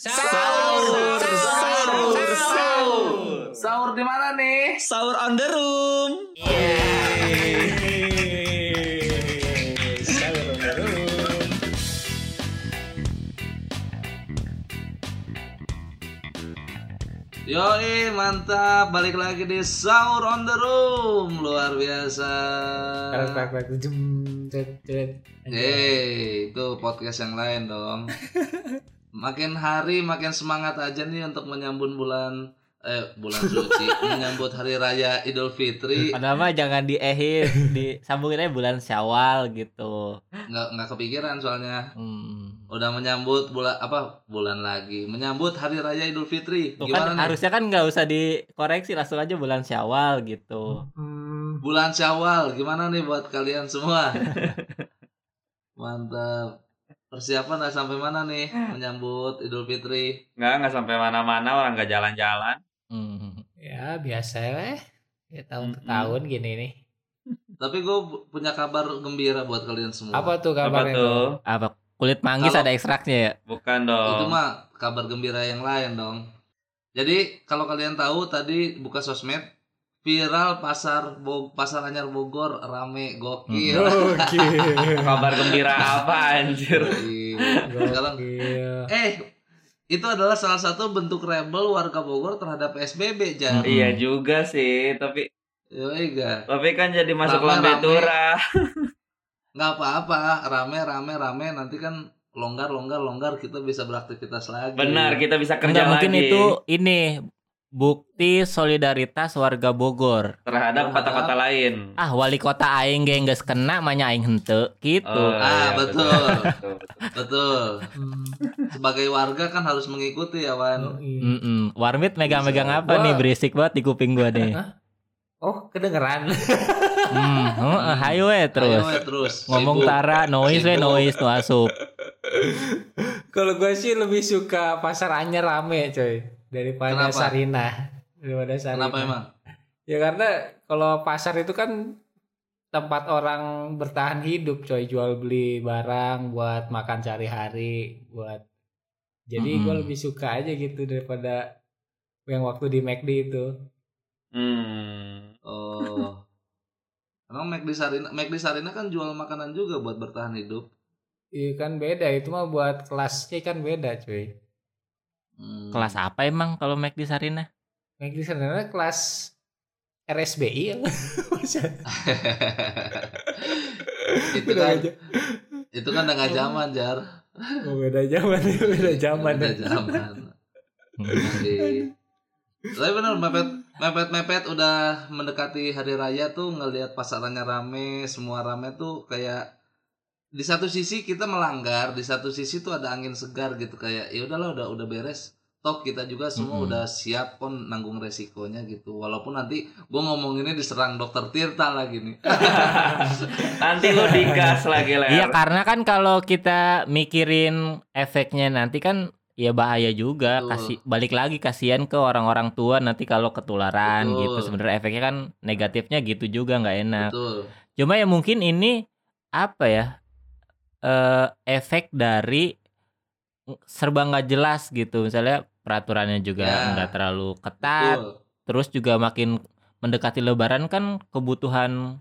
Sahur, sahur, sahur. Sahur di mana nih? Sahur on the room. Sahur on the room. Yoi mantap balik lagi di Sahur on the Room luar biasa. Eh itu podcast yang lain dong. Makin hari makin semangat aja nih untuk menyambut bulan eh bulan suci, menyambut hari raya Idul Fitri. Padahal mah jangan diehin, disambungin aja bulan Syawal gitu. Nggak nggak kepikiran soalnya. Hmm. Udah menyambut bulan apa bulan lagi, menyambut hari raya Idul Fitri. Tuh kan Gimana nih? harusnya kan nggak usah dikoreksi langsung aja bulan Syawal gitu. Hmm, Bulan Syawal gimana nih buat kalian semua? Mantap. Persiapan udah sampai mana nih menyambut Idul Fitri? Nggak, nggak sampai mana-mana orang nggak jalan-jalan. Hmm. ya biasa ya. Ya tahun ke Mm-mm. tahun gini nih. Tapi gue punya kabar gembira buat kalian semua. Apa tuh Apa kabarnya tuh? tuh? Apa kulit manggis Kalau- ada ekstraknya ya? Bukan Itu dong. mah kabar gembira yang lain dong. Jadi kalau kalian tahu tadi buka sosmed viral pasar Bo pasar Anyar Bogor rame gokil. Oke. Kabar gembira apa anjir? Gokil. Sekarang Gokil. eh itu adalah salah satu bentuk rebel warga Bogor terhadap PSBB Jan. Hmm. Iya juga sih, tapi Yoi ga. tapi kan jadi masuk lambe turah. nggak apa-apa rame rame rame nanti kan longgar longgar longgar kita bisa beraktivitas lagi Benar, kita bisa kerja Enggak mungkin lagi itu ini bukti solidaritas warga Bogor. terhadap kota-kota lain. Ah wali kota aing ge geus kena manya aing hente gitu. Oh, Ah, iya, betul. betul, betul. sebagai warga kan harus mengikuti ya Wan yoi. Mm-mm. Warmit megang-megang apa Wah. nih berisik banget di kuping gua nih. Oh, kedengeran. hmm, heeh, hayo we terus. We, terus Ngomong Sibuk. tara noise we noise nu asup. Kalau gue sih lebih suka pasar anyar rame, coy, daripada Kenapa? Sarina. Daripada Sarina. kenapa emang Ya karena kalau pasar itu kan tempat orang bertahan hidup, coy, jual beli barang buat makan sehari-hari, buat jadi gue Mm-mm. lebih suka aja gitu daripada yang waktu di McD itu. Hmm. oh emang McD Sarina McD Sarina kan jual makanan juga buat bertahan hidup Iya kan beda, itu mah buat kelasnya kan beda, cuy. Hmm. Kelas apa emang kalau Mac di Sarina? McD sebenarnya kelas RSBI ya. itu kan itu kan udah nggak zaman jar Oh, beda zaman, beda zaman. Udah zaman Iya. Tapi benar mepet mepet mepet udah mendekati hari raya tuh ngelihat pasarannya rame, semua rame tuh kayak di satu sisi kita melanggar, di satu sisi tuh ada angin segar gitu kayak ya udahlah udah udah beres. Toh kita juga semua Mm-mm. udah siap pun nanggung resikonya gitu. Walaupun nanti gua ngomong ini diserang dokter Tirta lagi nih. Nanti lo digas lagi ler. Iya karena kan kalau kita mikirin efeknya nanti kan ya bahaya juga Betul. kasih balik lagi kasihan ke orang-orang tua nanti kalau ketularan Betul. gitu sebenarnya efeknya kan negatifnya gitu juga nggak enak Betul. cuma ya mungkin ini apa ya eh efek dari serba nggak jelas gitu misalnya peraturannya juga Ya. nggak terlalu ketat Betul. terus juga makin mendekati lebaran kan kebutuhan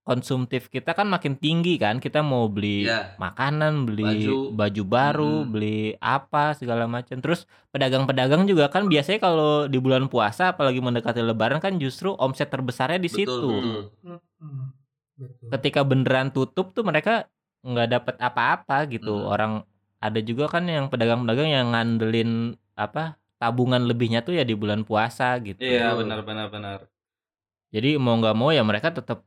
konsumtif kita kan makin tinggi kan kita mau beli Ya. makanan beli Baju. baju, baru Mm-mm. beli apa segala macam terus pedagang-pedagang juga kan biasanya kalau di bulan puasa apalagi mendekati lebaran kan justru omset terbesarnya di Betul, situ betul. Hmm, Betul. ketika beneran tutup tuh mereka nggak dapat apa-apa gitu Mm. orang ada juga kan yang pedagang-pedagang yang ngandelin apa tabungan lebihnya tuh ya di bulan puasa gitu Iya benar benar benar. jadi mau nggak mau ya mereka tetap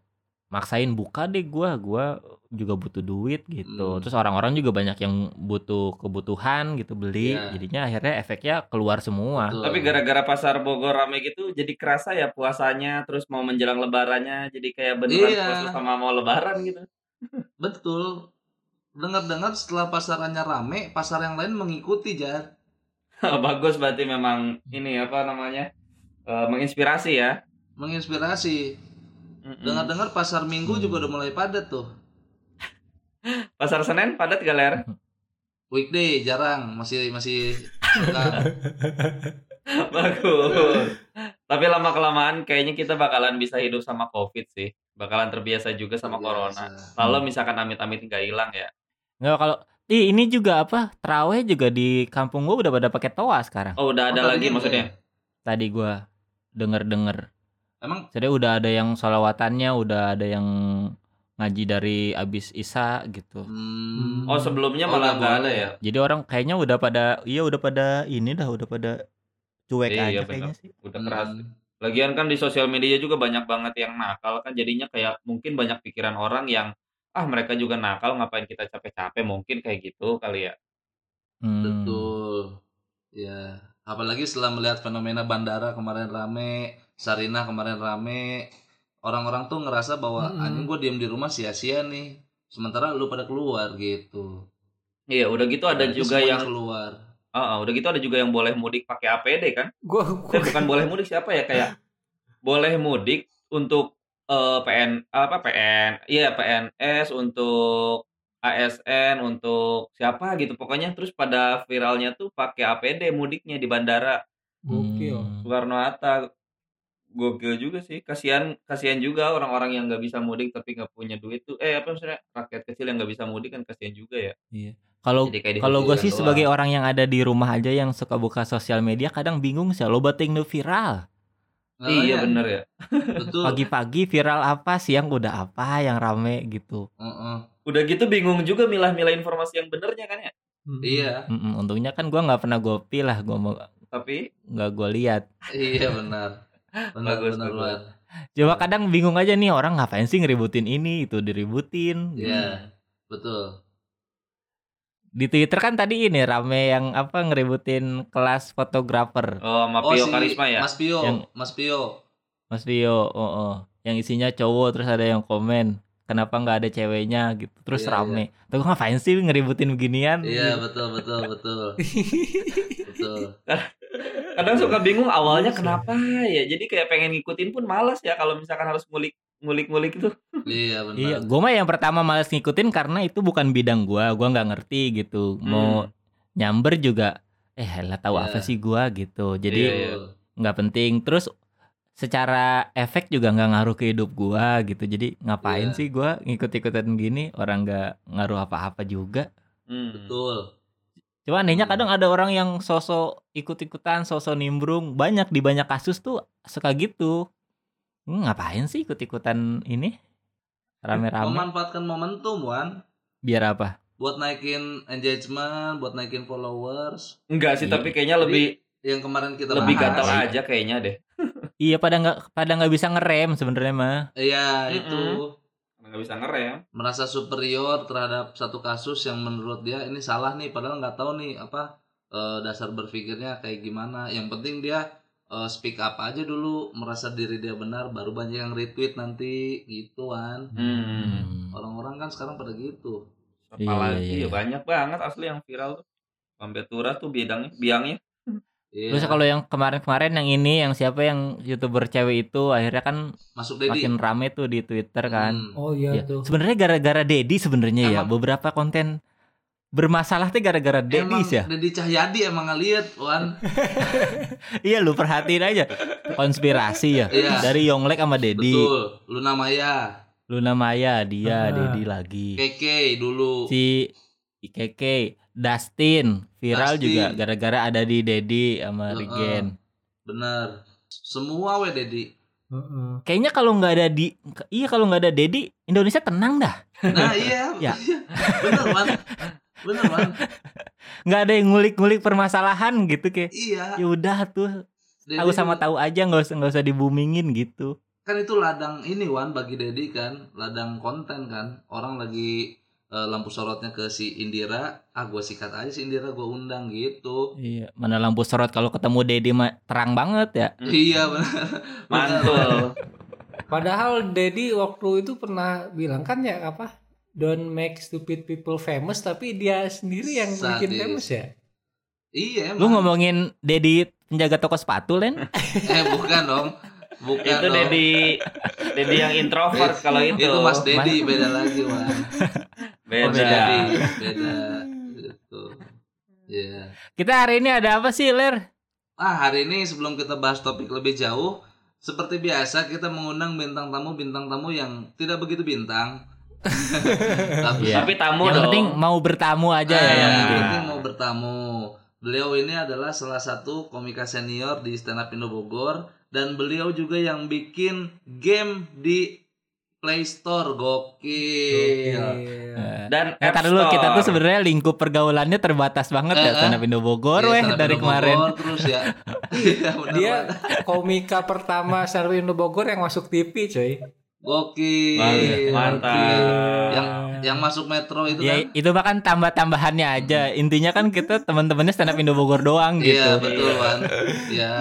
maksain buka deh gua gua juga butuh duit gitu Hmm. terus orang-orang juga banyak yang butuh kebutuhan gitu beli Iya. jadinya akhirnya efeknya keluar semua Betul. Tapi gara-gara pasar Bogor rame gitu jadi kerasa ya puasanya terus mau menjelang lebarannya jadi kayak beneran Iya. puasa sama mau lebaran gitu. Betul. Dengar-dengar setelah pasarannya rame, pasar yang lain mengikuti, Jar. Bagus berarti memang ini apa namanya? eh, menginspirasi ya. Menginspirasi. Mm-mm. Dengar-dengar pasar Minggu juga udah mulai padat tuh. Pasar Senen padat gak ler? Weekday jarang, masih masih Bagus. Tapi lama kelamaan kayaknya kita bakalan bisa hidup sama COVID sih. Bakalan terbiasa juga sama Terbiasa. corona. Kalau misalkan amit-amit nggak hilang ya. Nggak kalau Ih, ini juga apa? Terawih juga di kampung gua udah pada pakai toa sekarang. Oh, udah ada Oh, lagi maksudnya. Tadi gua denger-denger. Emang Jadi udah ada yang sholawatannya, udah ada yang ngaji dari abis Isa gitu. hmm, Oh, sebelumnya Oh, malah nggak nggak ada ya. Jadi orang kayaknya udah pada iya udah pada ini dah udah pada cuek Iya, aja bener. kayaknya sih. Udah hmm, keras. Lagian kan di sosial media juga banyak banget yang nakal kan jadinya kayak mungkin banyak pikiran orang yang ah mereka juga nakal ngapain kita capek-capek mungkin kayak gitu kali ya. Hmm. Betul. Ya, apalagi setelah melihat fenomena bandara kemarin rame, Sarina kemarin rame, orang-orang tuh ngerasa bahwa Mm-mm. anjing gue diem di rumah sia-sia nih. Sementara lu pada keluar gitu. Iya, udah gitu ada Berarti juga yang keluar. Ah, ah, udah gitu ada juga yang boleh mudik pakai APD kan? Gua, Eh, gua bukan boleh mudik siapa ya kayak boleh mudik untuk eh, PN apa PN iya PNS untuk ASN untuk siapa gitu. Pokoknya terus pada viralnya tuh pakai APD mudiknya di bandara. Gokil. Hmm. Soekarno Hatta. Gokil juga sih. Kasihan kasihan juga orang-orang yang nggak bisa mudik tapi nggak punya duit tuh. Eh apa maksudnya? Rakyat kecil yang nggak bisa mudik kan kasihan juga ya Kalau kalau gue sih doang. sebagai orang yang ada di rumah aja yang suka buka sosial media kadang bingung sih lo bating nu viral. iya Makanya, bener ya Betul. Pagi-pagi viral apa, siang udah apa yang rame gitu. Heeh. udah gitu bingung juga milah-milah informasi yang benernya kan ya Hmm. Iya, Mm-mm, untungnya kan gua nggak pernah gopi lah, gua mau tapi nggak gue lihat. iya benar. Benar Bagus, benar. Wan. Coba kadang bingung aja nih orang ngapain sih ngeributin ini itu diributin. Iya, betul. Di Twitter kan tadi ini rame yang apa ngeributin kelas fotografer. oh sama Oh Pio si Karisma ya Mas Pio, Yang- Mas Pio. Mas Rio, oh, oh. yang isinya cowok terus ada yang komen kenapa nggak ada ceweknya gitu terus Iya, rame. Tuh gua ngapain sih ngeributin beginian? Iya, betul betul betul. betul. kadang suka bingung awalnya kenapa ya jadi kayak pengen ngikutin pun malas ya kalau misalkan harus ngulik ngulik ngulik itu Iya benar. Iya, gua mah yang pertama males ngikutin karena itu bukan bidang gua, gua nggak ngerti gitu. Mau nyamber juga, eh lah tahu Iya. apa sih gua gitu. Jadi Iya, iya. Nggak penting. Terus secara efek juga nggak ngaruh ke hidup gua gitu. Jadi ngapain Iya. sih gua ngikut-ikutan gini? Orang nggak ngaruh apa-apa juga. Hmm. Betul. Cuma anehnya Hmm. kadang ada orang yang sosok ikut-ikutan, sosok nimbrung. Banyak di banyak kasus tuh suka gitu. Hmm, ngapain sih ikut-ikutan ini? Rame-rame. Memanfaatkan momentum, Wan. Biar apa? Buat naikin engagement, buat naikin followers. enggak sih Iya. tapi kayaknya Jadi, lebih Yang kemarin kita lebih gatal aja kayaknya deh Iya pada nggak pada nggak bisa ngerem sebenarnya mah. Iya, itu nggak bisa ngerem merasa superior terhadap satu kasus yang menurut dia ini salah nih padahal nggak tahu nih apa eh, dasar berpikirnya kayak gimana. Yang penting dia eh, speak up aja dulu, merasa diri dia benar baru banyak yang retweet nanti gitu kan. hmm. Orang-orang kan sekarang pada gitu. Iya, apalagi iya, iya. ya banyak banget asli yang viral tuh sampai turah tuh bidangnya biangnya Iya. Terus kalau yang kemarin-kemarin yang ini yang siapa yang youtuber cewek itu akhirnya kan masuk Dedi. makin rame tuh di Twitter kan. Hmm. Oh iya Ya, tuh. sebenarnya gara-gara Dedi sebenarnya ya beberapa konten bermasalah tuh gara-gara Dedi Emang ya. Dedi Cahyadi emang ngeliat, Wan. Iya lu perhatiin aja konspirasi ya Iya. dari Yonglek sama Dedi. Betul. Luna Maya, Luna Maya dia Ah. Dedi lagi. Keke dulu. Si Ikeke, Dustin viral Dustin. juga gara-gara ada di Dedi sama Heeh. Regen. Bener. Semua we Dedi. Heeh. Kayaknya kalau nggak ada di iya kalau nggak ada Dedi Indonesia tenang dah. Nah iya, Ya. bener man, bener man, Nggak ada yang ngulik-ngulik permasalahan gitu kayak. iya. Ya udah tuh Dedi tahu sama tahu aja nggak usah nggak usah dibumingin gitu. Kan itu ladang ini Wan bagi Dedi kan, ladang konten kan. Orang lagi eh, lampu sorotnya ke si Indira, ah gue sikat aja si Indira gue undang gitu. Iya, mana lampu sorot kalau ketemu Dedi mah terang banget ya. Iya bener. mantul Padahal Dedi waktu itu pernah bilang kan ya apa? Don't make stupid people famous tapi dia sendiri yang bikin Sadis. famous ya. Iya Lu emang. ngomongin Dedi penjaga toko sepatu Len? Eh bukan dong, bukan itu dong. Dedi Dedi yang introvert kalau itu Itu Mas Dedi beda lagi Wan. beda, Oh, beda. Beda gitu. Iya. Kita hari ini ada apa sih, Ler? Ah, hari ini sebelum kita bahas topik lebih jauh, seperti biasa kita mengundang bintang tamu bintang tamu yang tidak begitu bintang. Tapi Iya. Tapi tamu yang dong. penting mau bertamu aja ya. Ah, yang yang penting. mau bertamu. Beliau ini adalah salah satu komika senior di Stand Up Indo Bogor dan beliau juga yang bikin game di Play Store gokil. Gokil. Dan Eh, App tar dulu kita tuh sebenarnya lingkup pergaulannya terbatas banget Eh, ya eh. stand up Indo Bogor Iya, weh Stand Up dari Indo kemarin. Bogor, terus ya. Iya, Dia komika pertama Sarwi Indo Bogor yang masuk TV, coy. Gokil. Mantap. Yang yang masuk metro itu Ya kan. itu bahkan tambah-tambahannya aja. Intinya kan kita teman-temannya stand up Indo Bogor doang Iya, gitu. betul, Wan. Iya.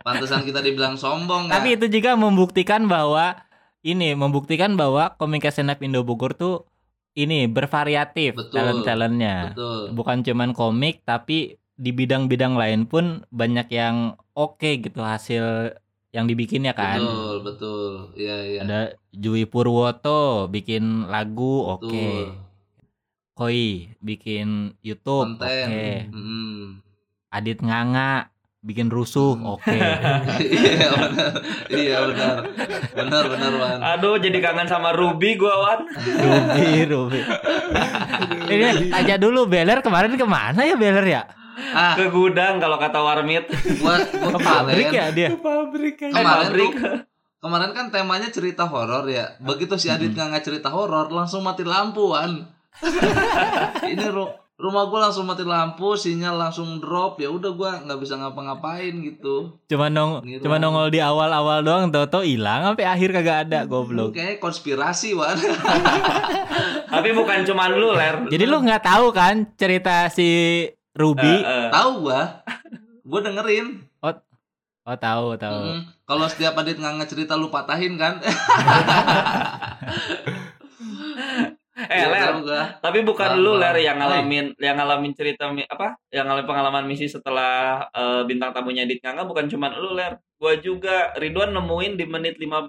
Pantesan kita dibilang sombong Tapi kan. itu juga membuktikan bahwa ini membuktikan bahwa komika stand up Indo Bogor tuh ini bervariatif Betul. talent-talentnya. Betul. Bukan cuman komik tapi di bidang-bidang lain pun banyak yang oke gitu hasil yang dibikinnya kan. Betul, betul. Iya, iya. Ada Jui Purwoto bikin lagu oke. Betul. Koi bikin YouTube oke. Konten. Mm. Adit Nganga bikin rusuh Hmm. oke. Iya, benar. Iya, benar. Benar, benar, Wan. Aduh, jadi kangen sama Ruby gua, Wan. Ruby Ruby. Ini aja dulu Beler kemarin ke mana ya Beler ya? Ah, Ke gudang kalau kata Warmit. gua gua Ke pabrik kemarin- ya dia. Pabrik kan. Eh, Kemarin pabrik. tuh Kemarin kan temanya cerita horor ya. Begitu si Adit nggak cerita horor, langsung mati lampu, Wan. Ini ru- rumah gua langsung mati lampu, sinyal langsung drop. Ya udah gua nggak bisa ngapa-ngapain gitu. Cuma nong Ngilang. cuma nongol di awal-awal doang toto hilang sampai akhir kagak ada goblok. Kayaknya konspirasi, Wan. Tapi bukan cuma lu, Ler. Jadi lu nggak tahu kan cerita si Ruby? Eh, eh. Tahu gua. Gua dengerin. Oh tahu tahu. Mm, Kalau setiap Adit nggak cerita lu patahin kan? Eh, Iya, Ler. Tapi bukan lu. Ler yang Hai. ngalamin yang ngalamin cerita apa? Yang ngalamin pengalaman misi setelah eh, bintang tamunya Dit Nganga bukan cuma lu Ler. Gua juga Ridwan nemuin di menit 15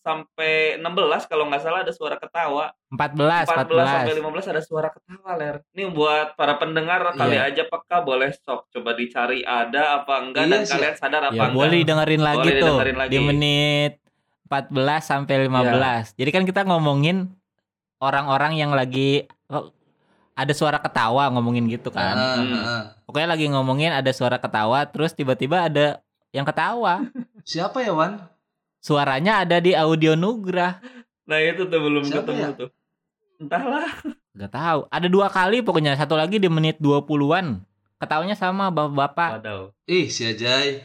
sampai 16 kalau nggak salah ada suara ketawa. 14 14 sampai 14. 15 ada suara ketawa Ler. Ini buat para pendengar kali Iya. aja peka boleh sok coba dicari ada apa enggak Iya dan sih. kalian sadar apa Ya enggak. boleh didengerin lagi Boleh tuh didengerin lagi. di menit 14 sampai 15. Jadi kan kita ngomongin orang-orang yang lagi oh, ada suara ketawa ngomongin gitu kan. Hmm. ah. Pokoknya lagi ngomongin ada suara ketawa terus tiba-tiba ada yang ketawa. Siapa ya, Wan? Suaranya ada di audio Nugrah. Nah, itu tuh belum Siapa ketemu ya? tuh. Entahlah. Gak tahu. Ada dua kali pokoknya satu lagi di menit 20-an. Ketawanya sama bapak-bapak. Waduh. Ih, si Ajay.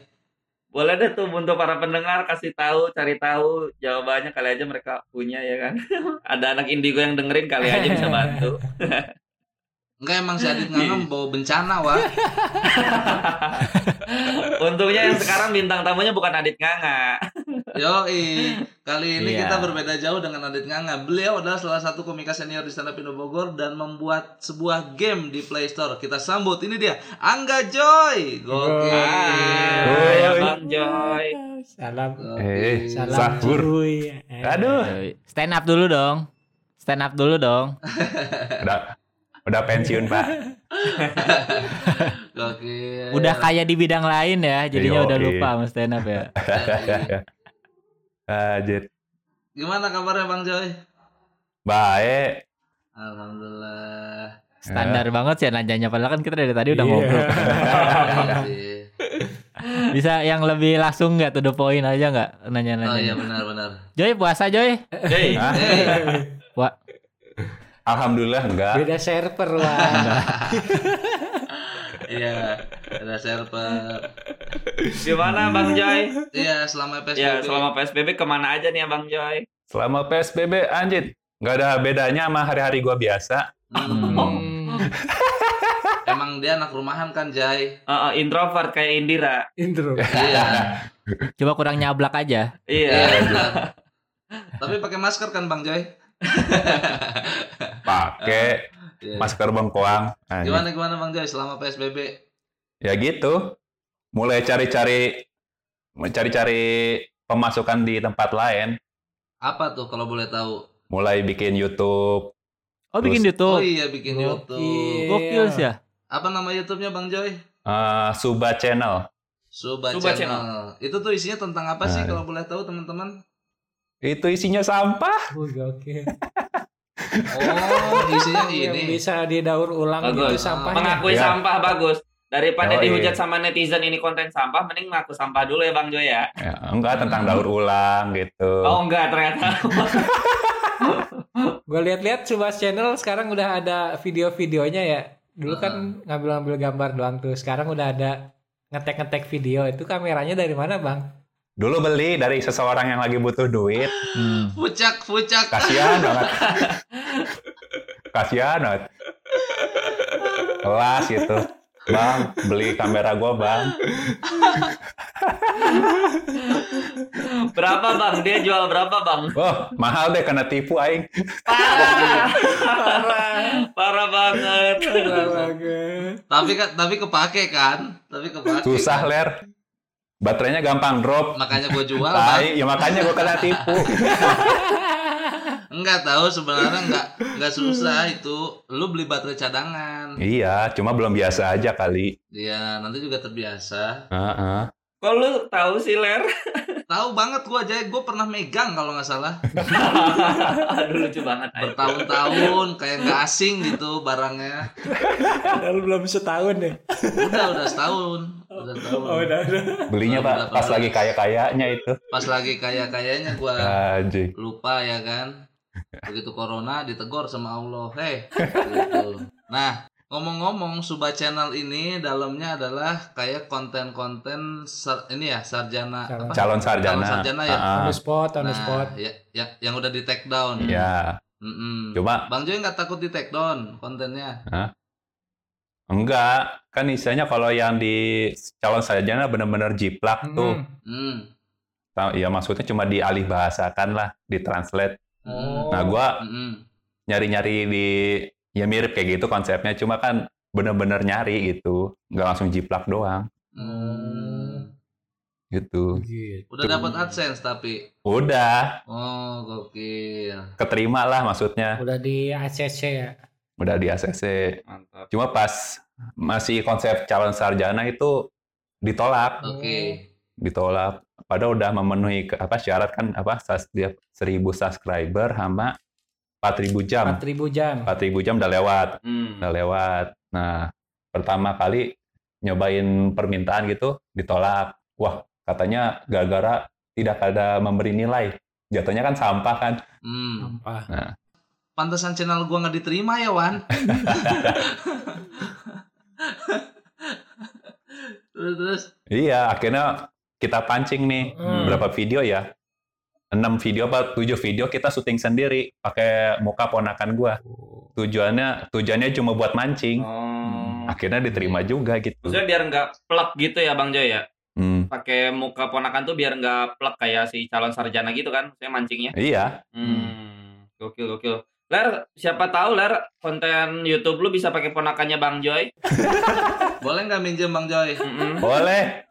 Boleh deh tuh untuk para pendengar kasih tahu, cari tahu jawabannya kali aja mereka punya ya kan. Ada anak indigo yang dengerin kali aja bisa bantu. Enggak emang si Adit nggak bawa bencana, Wan. Untungnya yang sekarang bintang tamunya bukan Adit Nganga. Yoi, kali ini Iya. kita berbeda jauh dengan Adit Nganga. Beliau adalah salah satu komika senior di Stand Up Indo Bogor dan membuat sebuah game di Play Store. Kita sambut, ini dia, Angga Joy. Gokil. Hai, Bang Joy. Salam. Eh, Salam Sahur. cuy. Aduh, Stand up dulu dong. Stand up dulu dong. udah pensiun pak. Gokil. Udah kayak di bidang lain ya, jadinya udah lupa sama stand up ya. Anjir. Gimana kabarnya Bang Joy? Baik. Alhamdulillah. Standar banget sih nanyanya padahal kan kita dari tadi udah Iya. ngobrol. Iya. Bisa yang lebih langsung nggak to the point aja nggak Oh iya nanya-nanya. benar-benar. Joy puasa Joy. Joy. Wah, Alhamdulillah enggak. Beda server wah. Iya, ada server. Gimana Bang Joy? Iya, selama PSBB. Ya, selama PSBB ke mana aja nih Bang Joy? Selama PSBB anjir nggak ada bedanya sama hari-hari gua biasa. Hmm. Emang dia anak rumahan kan, Jay? Eh, eh, introvert kayak Indira. Intro. Iya. coba kurang nyablak aja. Iya. Iya. Tapi pakai masker kan, Bang Joy? Pakai Iya. masker bengkoang. Anjir. Gimana gimana Bang Joy selama PSBB? Ya gitu. Mulai cari-cari cari-cari pemasukan di tempat lain. Apa tuh kalau boleh tahu? Mulai bikin YouTube. Oh bikin Terus- Oh YouTube. iya bikin Gokil. YouTube. Gokil sih ya. Apa nama YouTube-nya Bang Joy? Eh, Suba Channel. Suba, Suba Channel. Itu tuh isinya tentang apa sih Nah. kalau boleh tahu teman-teman? Itu isinya sampah. Oh, gokil. Oh, isinya Yang ini. bisa didaur ulang Bagus. gitu sampahnya. Mengakui Ya. sampah bagus. Daripada Yoi. dihujat sama netizen ini konten sampah, mending ngaku sampah dulu ya Bang Joy ya. Ya, enggak tentang daur ulang gitu. Oh enggak ternyata. Gue lihat-lihat Subas Channel sekarang udah ada video-videonya ya. Dulu kan ngambil-ngambil gambar doang tuh. Sekarang udah ada ngetek-ngetek video. Itu kameranya dari mana, Bang? Dulu beli dari seseorang yang lagi butuh duit. Hmm. Fucak, fucak. Kasihan banget. Kasihan banget. Kelas gitu. Bang, beli kamera gua, Bang. berapa Bang? Dia jual berapa Bang? Wah, mahal deh kena tipu aing. Parah. Parah banget. Tapi kan tapi kepake kan? Tapi kepake. Susah, kan? Ler. Baterainya gampang drop. Makanya gue jual. Tai, ya makanya gua kena tipu. Enggak tahu sebenarnya enggak enggak susah itu. Lu beli baterai cadangan. iya, cuma belum biasa aja kali. Iya, nanti juga terbiasa. Heeh. Kok lu tahu sih Ler? Tahu banget gua aja, gua pernah megang kalau nggak salah. Aduh lucu banget. Bertahun-tahun kayak nggak asing gitu barangnya. Padahal belum setahun deh. Udah udah setahun. Udah setahun. Oh, udah, udah. Belinya Pak pas belas? lagi kaya-kayanya itu. Pas lagi kaya-kayanya gua Anjing. lupa ya kan. Begitu corona ditegor sama Allah. Hei, gitu. Nah, ngomong-ngomong Suba Channel ini dalamnya adalah kayak konten-konten sar- ini ya sarjana Calon- apa? Calon sarjana. Calon sarjana ya? Heeh. On the spot, on the Nah, spot. ya, ya, yang udah di take down. Ya, Mm-mm. cuma Bang Joy nggak takut di take down kontennya? enggak. Kan istilahnya kalau yang di calon sarjana benar-benar jiplak tuh. Hmm. Hmm. Ta- Ya maksudnya cuma dialih bahasakan lah, ditranslate. Oh. Nah, gua Mm-mm. nyari-nyari di ya mirip kayak gitu konsepnya, cuma kan bener-bener nyari gitu, nggak langsung jiplak doang Hmm. gitu. Gitu. Udah dapat AdSense tapi. Udah Oh, gokil. keterima lah maksudnya, Udah di ACC ya. udah di ACC. Mantap. Cuma pas masih konsep calon sarjana itu ditolak, Oke. ditolak. Padahal udah memenuhi ke- apa syarat kan apa dia 1000 subscriber sama 4000 jam. 4000 jam. 4000 jam udah lewat. Hmm. udah lewat. Nah, pertama kali nyobain permintaan gitu ditolak. Wah, katanya gara-gara tidak ada memberi nilai. Jatuhnya kan sampah kan. Hmm. Sampah. Pantesan channel gua nggak diterima ya, Wan. terus terus. Iya, akhirnya kita pancing nih. Hmm. Berapa video ya? 6 video apa 7 video kita syuting sendiri pakai muka ponakan gua. Tujuannya tujuannya cuma buat mancing. Oh. Akhirnya diterima juga gitu. Maksudnya biar nggak plek gitu ya Bang Joy ya? Hmm, Pakai muka ponakan tuh biar nggak plek kayak si calon sarjana gitu kan? Saya mancingnya. iya, Hmm. Gokil gokil. Ler, siapa tahu Ler konten YouTube lu bisa pakai ponakannya Bang Joy. Boleh nggak minjem Bang Joy? Mm-mm. boleh.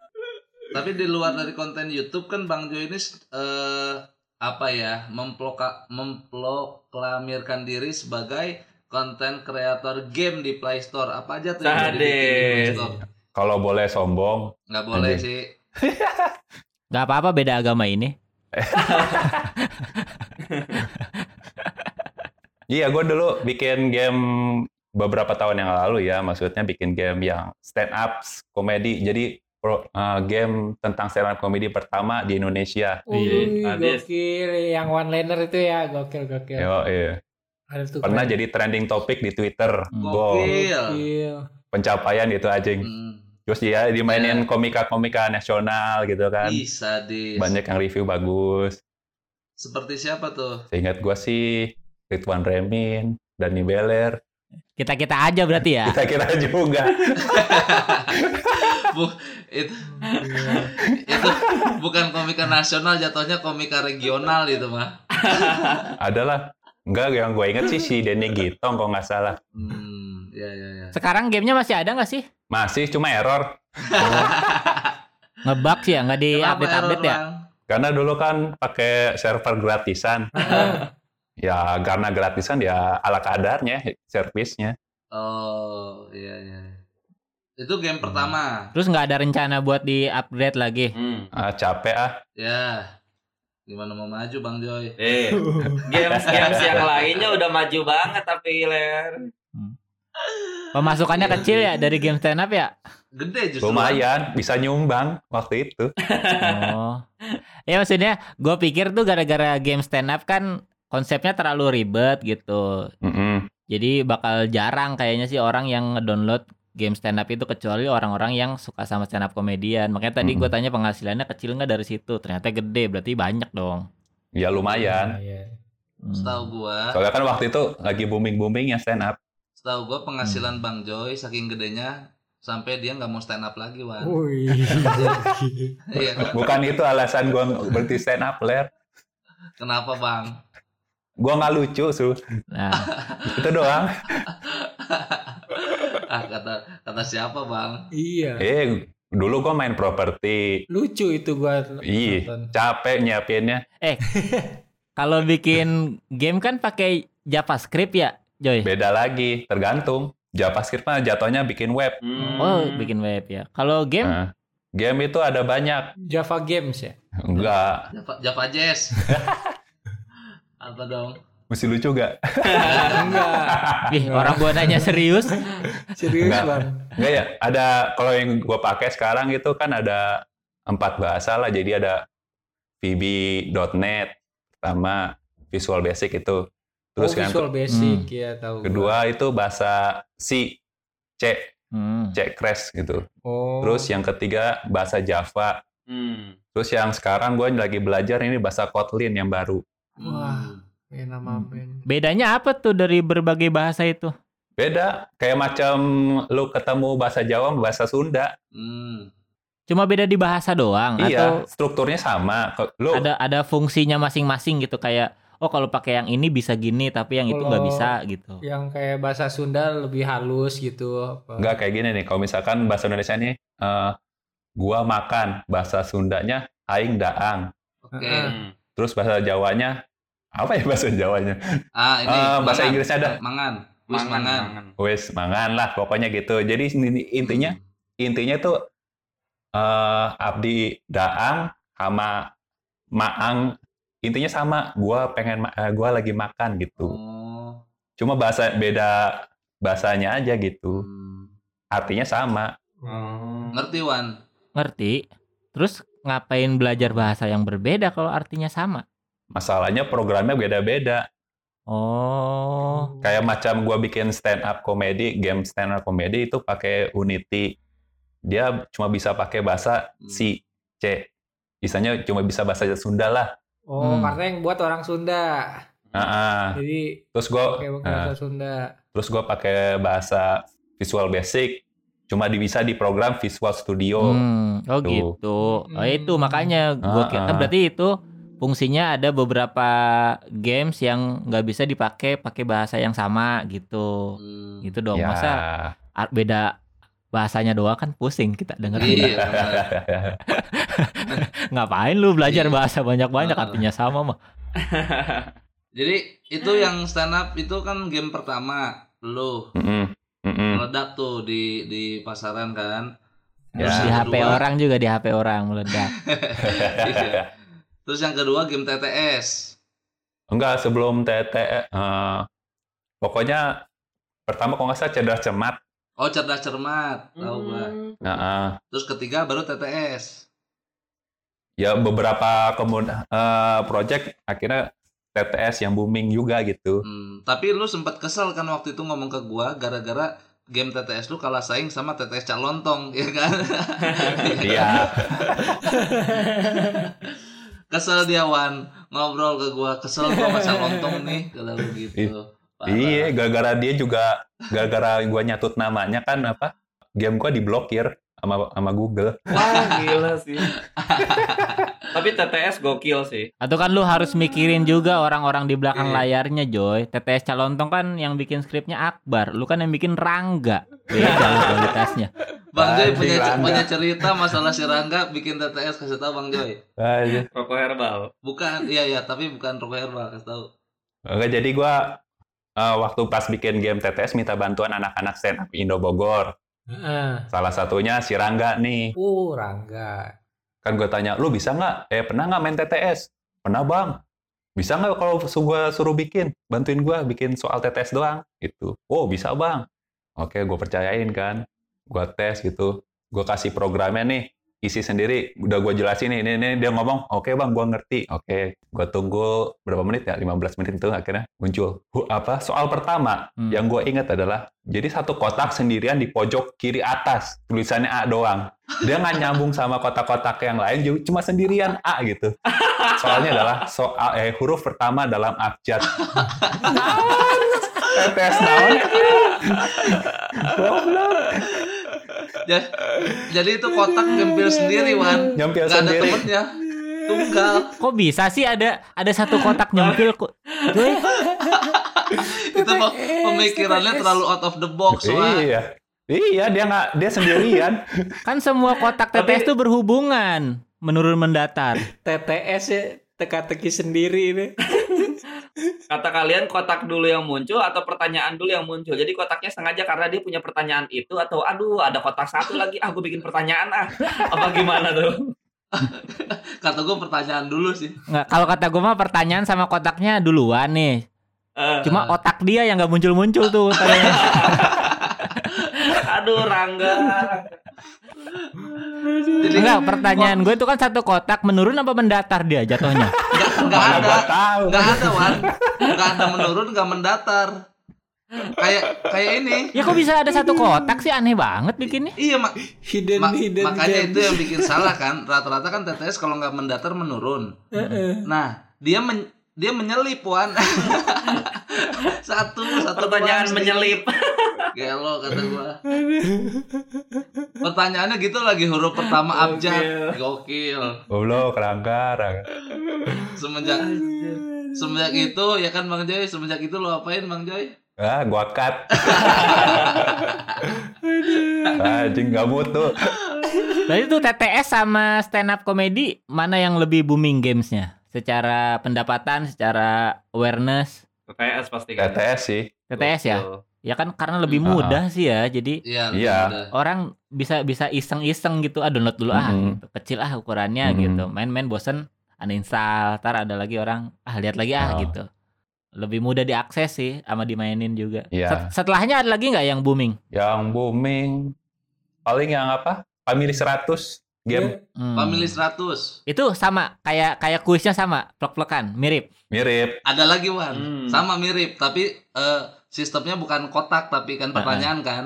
Tapi di luar dari konten YouTube kan Bang Joy ini eh, apa ya memploka, memproklamirkan diri sebagai konten kreator game di Play Store. Apa aja tuh yang di Play. Store? Kalau boleh sombong, Nggak boleh Anjing. sih. Gak apa-apa beda agama ini. Iya, gue dulu bikin game beberapa tahun yang lalu ya, maksudnya bikin game yang stand up komedi. Jadi pro- eh, game tentang stand up komedi pertama di Indonesia. Wih, Sadis. gokil. Yang one liner itu ya, gokil gokil. Yo, iya. Pernah keren. jadi trending topik di Twitter. Hmm. Gokil. Gokil. pencapaian itu anjing. Hmm. Terus dia dimainin komika-komika nasional gitu kan. Bisa di. Banyak yang review bagus. Seperti siapa tuh? Seingat gue sih Ridwan Remin, Dani Beler, Kita-kita aja berarti ya. kita kira juga. Bu, itu itu bukan komika nasional jatuhnya komika regional itu mah. Adalah. Enggak, yang gue inget sih si Denny Gitong kalau nggak salah. Hmm, ya ya ya. Sekarang gamenya masih ada nggak sih? Masih cuma error. Ngebug sih ya, nggak di Kenapa update-update error, ya? Bang? Karena dulu kan pakai server gratisan. ya karena gratisan ya ala kadarnya servisnya. Oh, iya iya. Itu game pertama. Terus nggak ada rencana buat di upgrade lagi. Hmm. Ah, capek ah. Ya. Gimana mau maju Bang Joy? Eh, games games yang lainnya udah maju banget tapi ler. Pemasukannya kecil ya dari game stand up ya? Gede justru. Lumayan, bisa nyumbang waktu itu. Oh. ya maksudnya gue pikir tuh gara-gara game stand up kan konsepnya terlalu ribet gitu. Mm-mm. Jadi bakal jarang kayaknya sih orang yang ngedownload game stand up itu kecuali orang-orang yang suka sama stand up komedian. Makanya tadi gue Mm-mm. tanya penghasilannya kecil nggak dari situ. Ternyata gede, berarti banyak dong. Ya lumayan. Iya. Hmm. Setahu gua, Soalnya kan waktu itu lagi booming-boomingnya stand up. setahu gua penghasilan Bang Joy saking gedenya sampai dia nggak mau stand up lagi, Wan. Wih. Iya. kan? Bukan itu alasan gua berhenti stand up, Ler. Kenapa, Bang? Gua nggak lucu, Su. Nah, Itu doang. Ah, kata kata siapa, Bang? iya. Eh, dulu gua main properti. Lucu itu gua nonton. capek nyiapinnya. kalau bikin game kan pakai JavaScript ya, Joy? Beda lagi, tergantung. JavaScript mah jatuhnya bikin web. Hmm. Oh, bikin web ya. Kalau game Nah, game itu ada banyak. Java Games ya. Enggak. Java, Java Jazz. Apa dong? Mesti lucu gak? Enggak. Ih, orang gua nanya serius. Serius, Enggak. Bang. Enggak ya, ada kalau yang gue pakai sekarang itu kan ada empat bahasa lah. Jadi ada VB.NET sama Visual Basic itu. Terus oh, yang Visual Basic Hmm. ya tahu. gua. kedua itu bahasa C, C, Hmm. C Crash gitu. Oh. Terus yang ketiga bahasa Java. Hmm. Terus yang sekarang gue lagi belajar ini bahasa Kotlin yang baru. Wah. Kayak nama Hmm. band. Bedanya apa tuh dari berbagai bahasa itu? Beda, kayak macam lu ketemu bahasa Jawa sama bahasa Sunda. Hmm. Cuma beda di bahasa doang atau Iya, strukturnya sama. Kok- Lu ada ada fungsinya masing-masing gitu kayak oh kalau pakai yang ini bisa gini tapi yang itu nggak bisa gitu. Yang kayak bahasa Sunda lebih halus gitu. Apa? Enggak kayak gini nih, kalau misalkan bahasa Indonesia nih, eh, gua makan, bahasa Sundanya aing daang, Oke. Hmm. terus bahasa Jawanya apa ya bahasa Jawanya? Ah, ini Eh, bahasa mangan. Inggrisnya ada. Mangan. Wis Mangan, mangan. mangan. Wes mangan lah, pokoknya gitu. Jadi ini- intinya intinya tuh eh abdi daang sama maang intinya sama. Gua pengen eh, gua lagi makan gitu. Oh. Cuma bahasa beda bahasanya aja gitu. Hmm. Artinya sama. Oh. Ngerti, Wan? Ngerti? Terus ngapain belajar bahasa yang berbeda kalau artinya sama? Masalahnya programnya beda-beda. Oh. kayak macam gua bikin stand up comedy game stand up comedy itu pakai Unity dia cuma bisa pakai bahasa Hmm. C C misalnya cuma bisa bahasa Sunda lah Oh, Hmm. karena yang buat orang Sunda. Ah, ah. Jadi terus gua pakai ah, bahasa Sunda. terus gua pakai bahasa Visual Basic cuma bisa di program Visual Studio Hmm, oh Tuh. gitu. Oh Hmm. itu makanya gua kira Ah, ah. berarti itu fungsinya ada beberapa games yang nggak bisa dipakai pakai bahasa yang sama gitu. Hmm. Gitu dong. ya Masa beda bahasanya doang kan pusing kita dengerin. Iya. Ngapain lu belajar Iya. bahasa banyak-banyak artinya sama mah. Jadi itu yang stand up itu kan game pertama lu meledak tuh di di pasaran kan. Ya. Terus Di yang HP kedua- orang juga di HP orang meledak. Terus yang kedua game TTS. enggak sebelum TT eh, pokoknya pertama kalau nggak salah cerdas cermat Oh cerdas cermat, tahu gua. Nah, ah. Terus ketiga baru TTS. ya beberapa kemudian project akhirnya TTS yang booming juga gitu. Hmm, tapi lu sempat kesel kan waktu itu ngomong ke gua gara-gara game TTS lu kalah saing sama TTS Calontong, ya kan? Iya. kesel dia Wan ngobrol ke gua, kesel gua sama Calontong nih, kalau gitu. Parah. Iya, gara-gara dia juga gara-gara gua nyatut namanya kan apa? Game gua diblokir sama sama Google. Wah, gila sih. Tapi TTS gokil sih. Atau kan lu harus mikirin juga orang-orang di belakang Iya. layarnya, Joy. TTS Calontong kan yang bikin skripnya Akbar, lu kan yang bikin Rangga. Beda kualitasnya. Bang Joy punya Rangga. punya cerita masalah si Rangga bikin TTS kasih tahu Bang Joy. Aja. Rokok herbal. Bukan, iya iya, tapi bukan rokok herbal kasih tahu. Enggak jadi gua eh, waktu pas bikin game TTS minta bantuan anak-anak stand up Indo Bogor. Heeh. Salah satunya si Rangga nih. Uh, Rangga. Kan gue tanya, lu bisa nggak? Eh, pernah nggak main TTS? Pernah bang. Bisa nggak kalau gue suruh bikin? Bantuin gue bikin soal TTS doang. Gitu. Oh, bisa bang. Oke, gue percayain kan. Gue tes gitu. Gue kasih programnya nih. Isi sendiri. Udah gue jelasin nih. Ini, ini. Dia ngomong, oke bang, gue ngerti. Oke, gue tunggu berapa menit ya? 15 menit itu akhirnya muncul. Hu- Apa? Soal pertama Hmm. yang gue ingat adalah, jadi satu kotak sendirian di pojok kiri atas. Tulisannya A doang. Dia nggak nyambung sama kotak-kotak yang lain, cuma sendirian A gitu. Soalnya adalah soal eh, huruf pertama dalam abjad. TTS naon? Goblok. Ja- Jadi itu kotak nyempil sendiri, Wan. Nyampil Gak ada sendiri. temennya. Tunggal. Kok bisa sih ada ada satu kotak nyempil kok? Itu pe- pemikirannya terlalu out of the box, Wan. Iya. Iya, dia nggak dia sendirian. kan semua kotak TTS itu berhubungan menurun mendatar. TTS ya teka-teki sendiri ini. Kata kalian kotak dulu yang muncul atau pertanyaan dulu yang muncul. Jadi kotaknya sengaja karena dia punya pertanyaan itu atau aduh ada kotak satu lagi ah gue bikin pertanyaan ah. Apa gimana tuh? Kata gue pertanyaan dulu sih. Nggak, kalau kata gue mah pertanyaan sama kotaknya duluan nih. Eh, Cuma otak dia yang nggak muncul-muncul tuh. katanya. aduh Rangga. Jadi Enggak, pertanyaan gue itu kan satu kotak menurun apa mendatar dia jatuhnya? nggak nggak Mana ada. gua tahu. Nggak ada, Wan. Nggak ada menurun, nggak mendatar. Kayak kayak ini. Ya kok bisa ada satu kotak sih aneh banget bikinnya. Iya, mak Hidden Ma- hidden makanya gems. itu yang bikin salah kan rata-rata kan TTS kalau nggak mendatar menurun nah dia men- dia menyelip wan satu satu Pertanyaan menyelip. Gelo kata gua pertanyaannya gitu lagi huruf pertama abjad gokil Goblok, Rangga. semenjak semenjak itu ya kan bang Joy semenjak itu lo apain bang Joy Ah, gua cut. Anjing nggak butuh. Berarti tuh TTS sama stand up comedy mana yang lebih booming gamesnya? Secara pendapatan, secara awareness, TTS pasti. TTS sih. TTS ya? Ya kan karena lebih Hmm. mudah sih ya. Jadi iya Iya. udah. orang bisa bisa iseng-iseng gitu ah download dulu ah Mhm. gitu. Kecil ah ukurannya Mhm. gitu. Main-main bosen uninstall, ntar ada lagi orang ah lihat lagi ah Oh. gitu. Lebih mudah diakses sih sama dimainin juga. Iya. Set- setelahnya ada lagi nggak yang booming? Yang booming paling yang apa? Family 100 game Hmm. Family 100 Itu sama kayak kayak kuisnya sama, plek-plekan, mirip. mirip. ada lagi wan Hmm. sama mirip tapi eh, sistemnya bukan kotak tapi kan pertanyaan kan.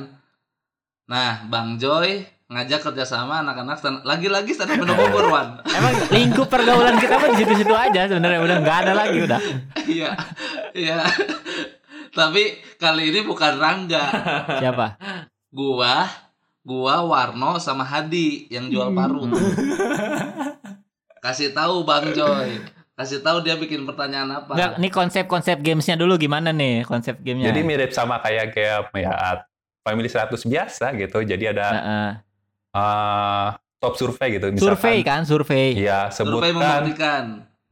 Nah bang Joy ngajak kerjasama anak-anak stand- lagi-lagi stand up Bogor wan. Emang lingkup pergaulan kita mah di situ-situ aja sebenarnya. Udah nggak ada lagi udah. iya iya. Tapi kali ini bukan Rangga. Siapa? gua gua Warno sama Hadi yang jual paru. Kasih tahu bang Joy kasih tahu dia bikin pertanyaan apa Nggak, nih konsep-konsep gamesnya dulu gimana nih konsep gamesnya? Jadi mirip sama kayak game ya Family 100 biasa gitu. Jadi ada Heeh. eh, top survei gitu. Misalkan, survei kan, survei. Iya, survei sebutkan membuktikan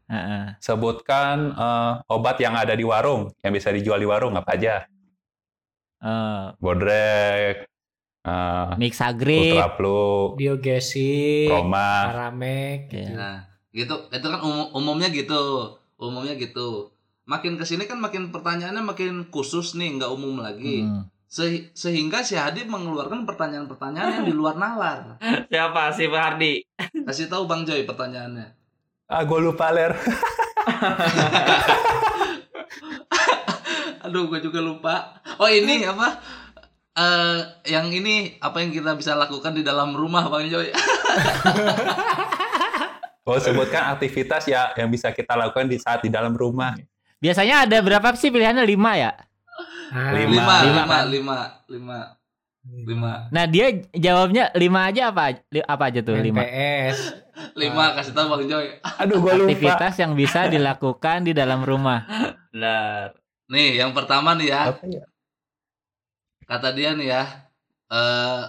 Heeh. sebutkan eh, obat yang ada di warung, yang bisa dijual di warung apa aja? Eh, Bodrek, eh, Mixagrip. Ultra Flu, Biogesi, Roma. Paramek. Iya. Nah, gitu. Itu kan umum- umumnya gitu. Umumnya gitu. Makin ke sini kan makin pertanyaannya makin khusus nih, nggak umum lagi. Hmm. Se- sehingga si Hadi mengeluarkan pertanyaan-pertanyaan yang di luar nalar. Siapa si Pak Hardi? Kasih tahu Bang Joy pertanyaannya. Ah, gue lupa ler. Aduh, gue juga lupa. Oh ini apa? Eh, yang ini apa yang kita bisa lakukan di dalam rumah, Bang Joy? Oh, sebutkan aktivitas ya yang bisa kita lakukan di saat di dalam rumah. Biasanya ada berapa sih pilihannya? Lima ya? Ah, Lima. lima, Lima, lima, kan? lima, lima, lima, Nah dia jawabnya lima aja apa? Apa aja tuh lima? PS. lima. Kasih tahu Bang Joy. Aduh, gue lupa. Aktivitas yang bisa dilakukan di dalam rumah. Benar. Nih, yang pertama nih ya. Apa ya? kata dia nih ya eh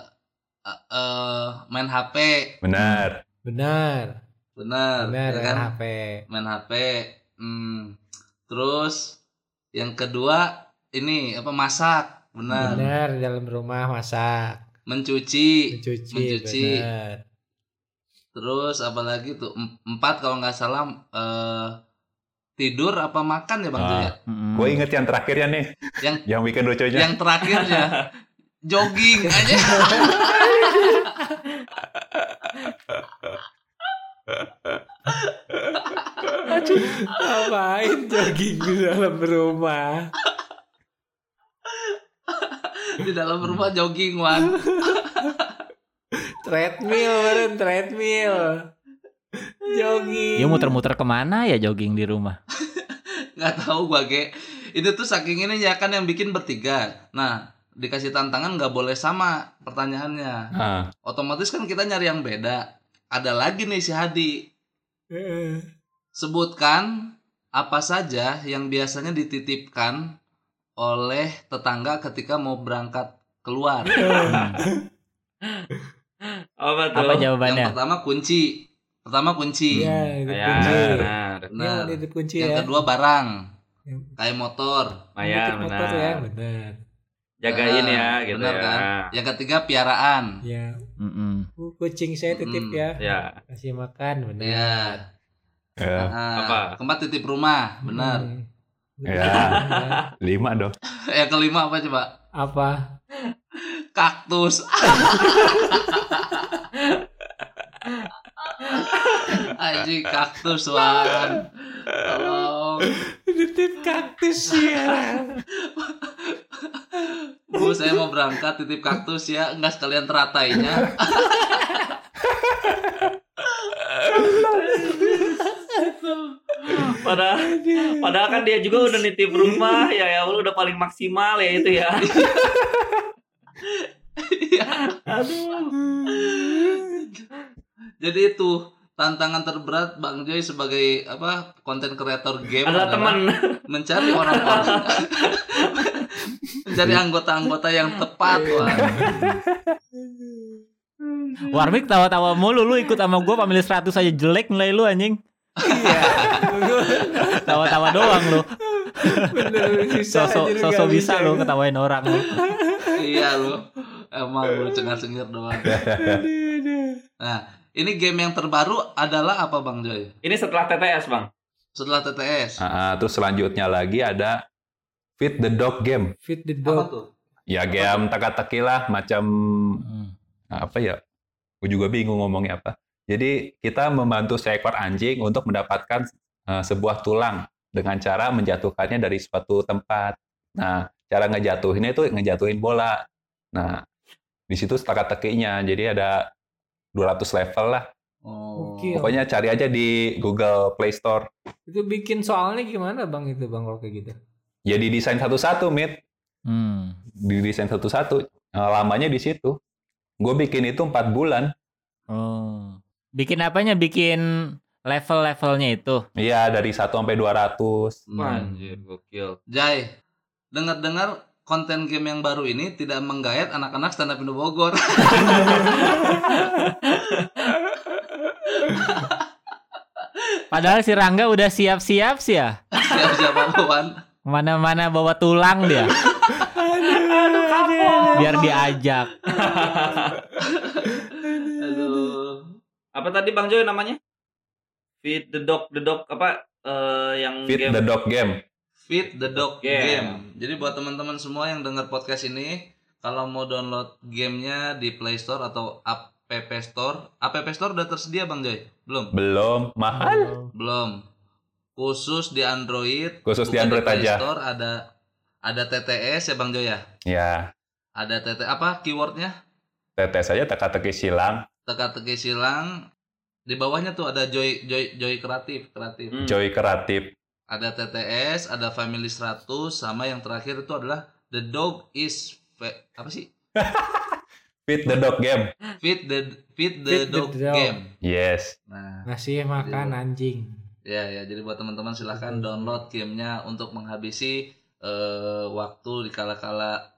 eh, eh, main HP Benar. Benar. Benar Benar ya kan HP. main HP hmm. terus yang kedua ini apa masak benar Benar di dalam rumah masak. mencuci, Mencuci, mencuci. bener. terus apalagi tuh Em- empat kalau nggak salah eh, tidur apa makan ya bang Ah. Joy ya? Gue inget yang terakhirnya nih. Yang- yang bikin lucu aja. Yang terakhirnya jogging aja. Ngapain jogging di dalam rumah? di dalam rumah jogging wan. Treadmill, beren, treadmill. Jogging. Dia muter-muter ke mana ya jogging di rumah? nggak tahu gua ge itu tuh saking ini ya kan yang bikin bertiga nah dikasih tantangan nggak boleh sama pertanyaannya Ah, otomatis kan kita nyari yang beda ada lagi nih si Hadi Eh, sebutkan apa saja yang biasanya dititipkan oleh tetangga ketika mau berangkat keluar Apa tuh? Apa yang jawabannya? pertama kunci pertama kunci Iya, itu Ya, kunci. benar. Iya, Benar. itu kunci yang ya. kedua barang Yang- kayak motor Lumayan, Titip motor ya, benar. benar. Jagain ya, gitu benar ya. kan? yang ketiga piaraan Ya, Mm-mm. uh, kucing saya titip Mm, ya. Ya, Kasih makan, benar. ya ya. Nah, Apa? keempat titip rumah benar Hmm. Ya. Lima dong. yang kelima apa coba Apa? kaktus Anjing kaktus wan Tolong Titip kaktus ya. Bu saya mau berangkat titip kaktus ya Enggak sekalian teratainya padahal padahal kan dia juga udah nitip rumah ya ya udah paling maksimal ya itu ya. Aduh. Jadi itu tantangan terberat Bang Joy sebagai apa konten kreator game Adalah teman. mencari orang-orang mencari anggota-anggota yang tepat Wan. Warmik tawa-tawa mulu lu ikut sama gua pamili 100 aja jelek nilai lu anjing. Iya. Tawa-tawa doang lu. Bener bisa. Sosok sosok bisa lu ketawain orang lu. iya lu emang lu cengar-cengir doang nah ini game yang terbaru adalah apa Bang Joy Ini setelah TTS, Bang. setelah TTS Ah, ah, terus selanjutnya lagi ada Feed the Dog Game. Feed the apa dog. tuh Ya game teka-teki lah macam Hmm. apa ya? Gue juga bingung ngomongnya apa. Jadi kita membantu seekor anjing untuk mendapatkan eh, sebuah tulang dengan cara menjatuhkannya dari suatu tempat. Nah, cara ngejatuhinnya itu ngejatuhin bola. Nah, di situ teka-tekinya. Jadi ada 200 level lah. oh Oke. Pokoknya cari aja di Google Play Store. Itu bikin soalnya gimana bang itu bang kalau kayak gitu? Ya didesain satu-satu, Mit. Hmm. Didesain satu-satu. Eh, lamanya di situ. Gue bikin itu empat bulan. Oh. Bikin apanya? Bikin level-levelnya itu. Iya, dari 1 sampai 200. Hmm. Anjir, gokil. Jai dengar-dengar konten game yang baru ini tidak menggayat anak-anak stand up Indo Bogor Padahal si Rangga udah siap-siap sih ya. siapa-siapa luan Mana-mana bawa tulang dia. Biar diajak. aduh Apa tadi Bang Joy namanya? Feed the dog, the dog apa eh, yang Feed game the Dog Game. Feed the Dog Game. Game. Jadi buat teman-teman semua yang dengar podcast ini, kalau mau download gamenya di Play Store atau App Store, App Store udah tersedia Bang Joy? Belum? Belum, mahal. Belum. Khusus di Android. Khusus di Android Play aja. Store ada ada TTS ya Bang Joy ya? Ya, Ada TT apa keywordnya? tetes aja teka-teki silang, Teka-teki silang. Di bawahnya tuh ada Joy Joy Joy kreatif, kreatif. Hmm. Joy kreatif. Ada TTS, ada Family 100, sama yang terakhir itu adalah The Dog is apa sih? Feed the Dog Game. Feed the Feed the Feed the Dog dog. Game. Yes. Nah, Ngasih makan anjing. ya ya jadi buat teman-teman silahkan download gamenya untuk menghabisi eh, waktu di kala-kala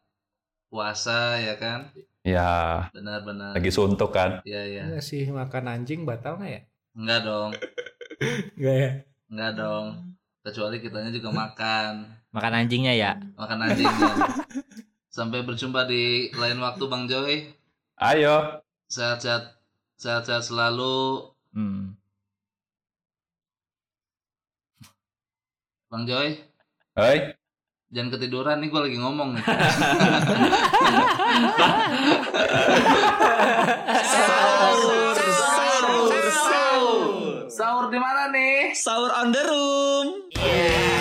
puasa ya kan? Ya, Benar-benar. lagi suntuk kan. Ya ya. Ngasih makan anjing batal nggak ya? Enggak dong. Enggak ya. Enggak dong. Kecuali kitanya juga makan. Makan anjingnya ya. Makan anjingnya. Sampai berjumpa di lain waktu Bang Joy. Ayo. Sehat-sehat sehat-sehat selalu Hmm. Bang Joy. Hei. Jangan ketiduran nih gue lagi ngomong nih. Sahur. Sahur di mana nih? Sahur on the room. Sahur